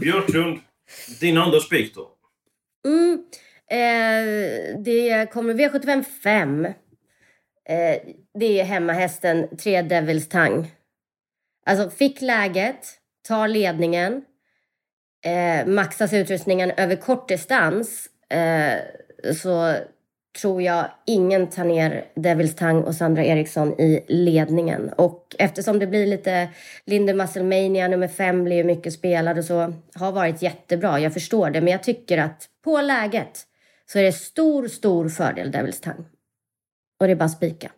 Björklund, din andra spik då? Mm, eh, det kommer V75 5. Eh, det är hemmahästen 3 Devils Tang. Alltså fick läget, tar ledningen, eh, maxas utrustningen över kort distans eh, så tror jag ingen tar ner Devils Tang och Sandra Eriksson i ledningen. Och eftersom det blir lite Linde Musclemania, nummer fem blir ju mycket spelad och så, har varit jättebra, jag förstår det. Men jag tycker att på läget så är det stor, stor fördel Devils Tang. Och det är bara spika.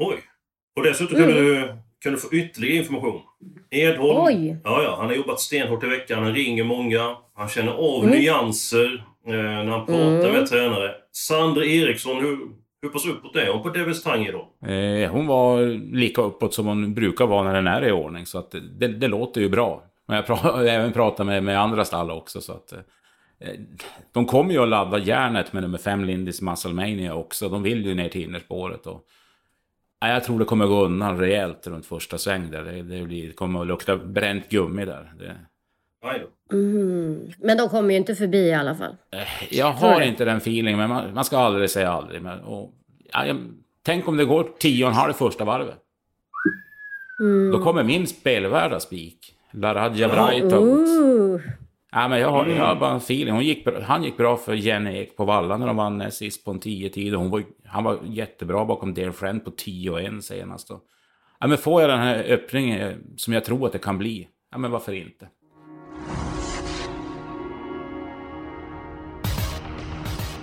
Oj! Och dessutom kan, mm. du, kan du få ytterligare information. Edholm, Oj. Ja, ja, han har jobbat stenhårt i veckan, han ringer många, han känner av mm. nyanser när han pratar mm. med tränare. Sandra Eriksson, hur, hur pass uppåt är hon på Devils Tang idag? Eh, hon var lika uppåt som hon brukar vara när den är i ordning, så att det, det låter ju bra. Men jag har även pratat med, med andra stall också, så att... Eh, de kommer ju att ladda järnet med nummer fem Lindis Musclemania också. De vill ju ner till innerspåret. Och, ja, jag tror det kommer gå undan rejält runt första sväng där. Det, det, blir, det kommer att lukta bränt gummi där. Det, Mm. Men de kommer ju inte förbi i alla fall. Eh, jag har inte den feelingen, men man, man, ska aldrig säga aldrig. Men, och, ja, jag, tänk om det går tio och en halv första varvet. Mm. Då kommer min spelvärda spik. Laradja Braita. Uh. Ja, men jag, har, jag har bara en feeling. Hon gick, han gick bra för Jenny Ek på Valla när de vann sist på en 10 tid. Hon var, han var jättebra bakom Dear Friend på 10 och 1 senast. Ja, men får jag den här öppningen eh, som jag tror att det kan bli, ja men varför inte?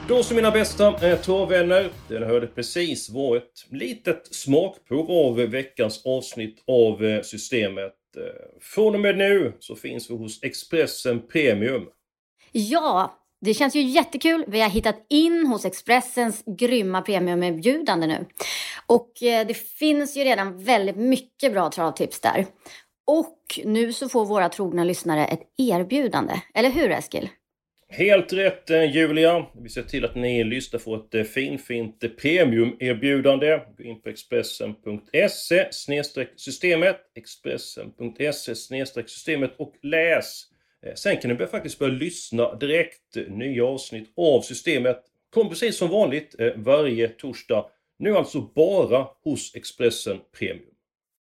Då så mina bästa eh, torvvänner. Det hörde precis var ett litet smakprov av veckans avsnitt av eh, Systemet. Eh, från och med nu så finns vi hos Expressen Premium. Ja, det känns ju jättekul. Vi har hittat in hos Expressens grymma premiumerbjudande nu. Och eh, det finns ju redan väldigt mycket bra travtips där. Och nu så får våra trogna lyssnare ett erbjudande. Eller hur Eskil? Helt rätt eh, Julia! Vi ser till att ni lyssnar får ett eh, finfint eh, premiumerbjudande. Gå in på Expressen.se systemet Expressen.se systemet och läs! Sen kan ni faktiskt börja lyssna direkt. Nya avsnitt av Systemet kommer precis som vanligt varje torsdag. Nu alltså bara hos Expressen Premium.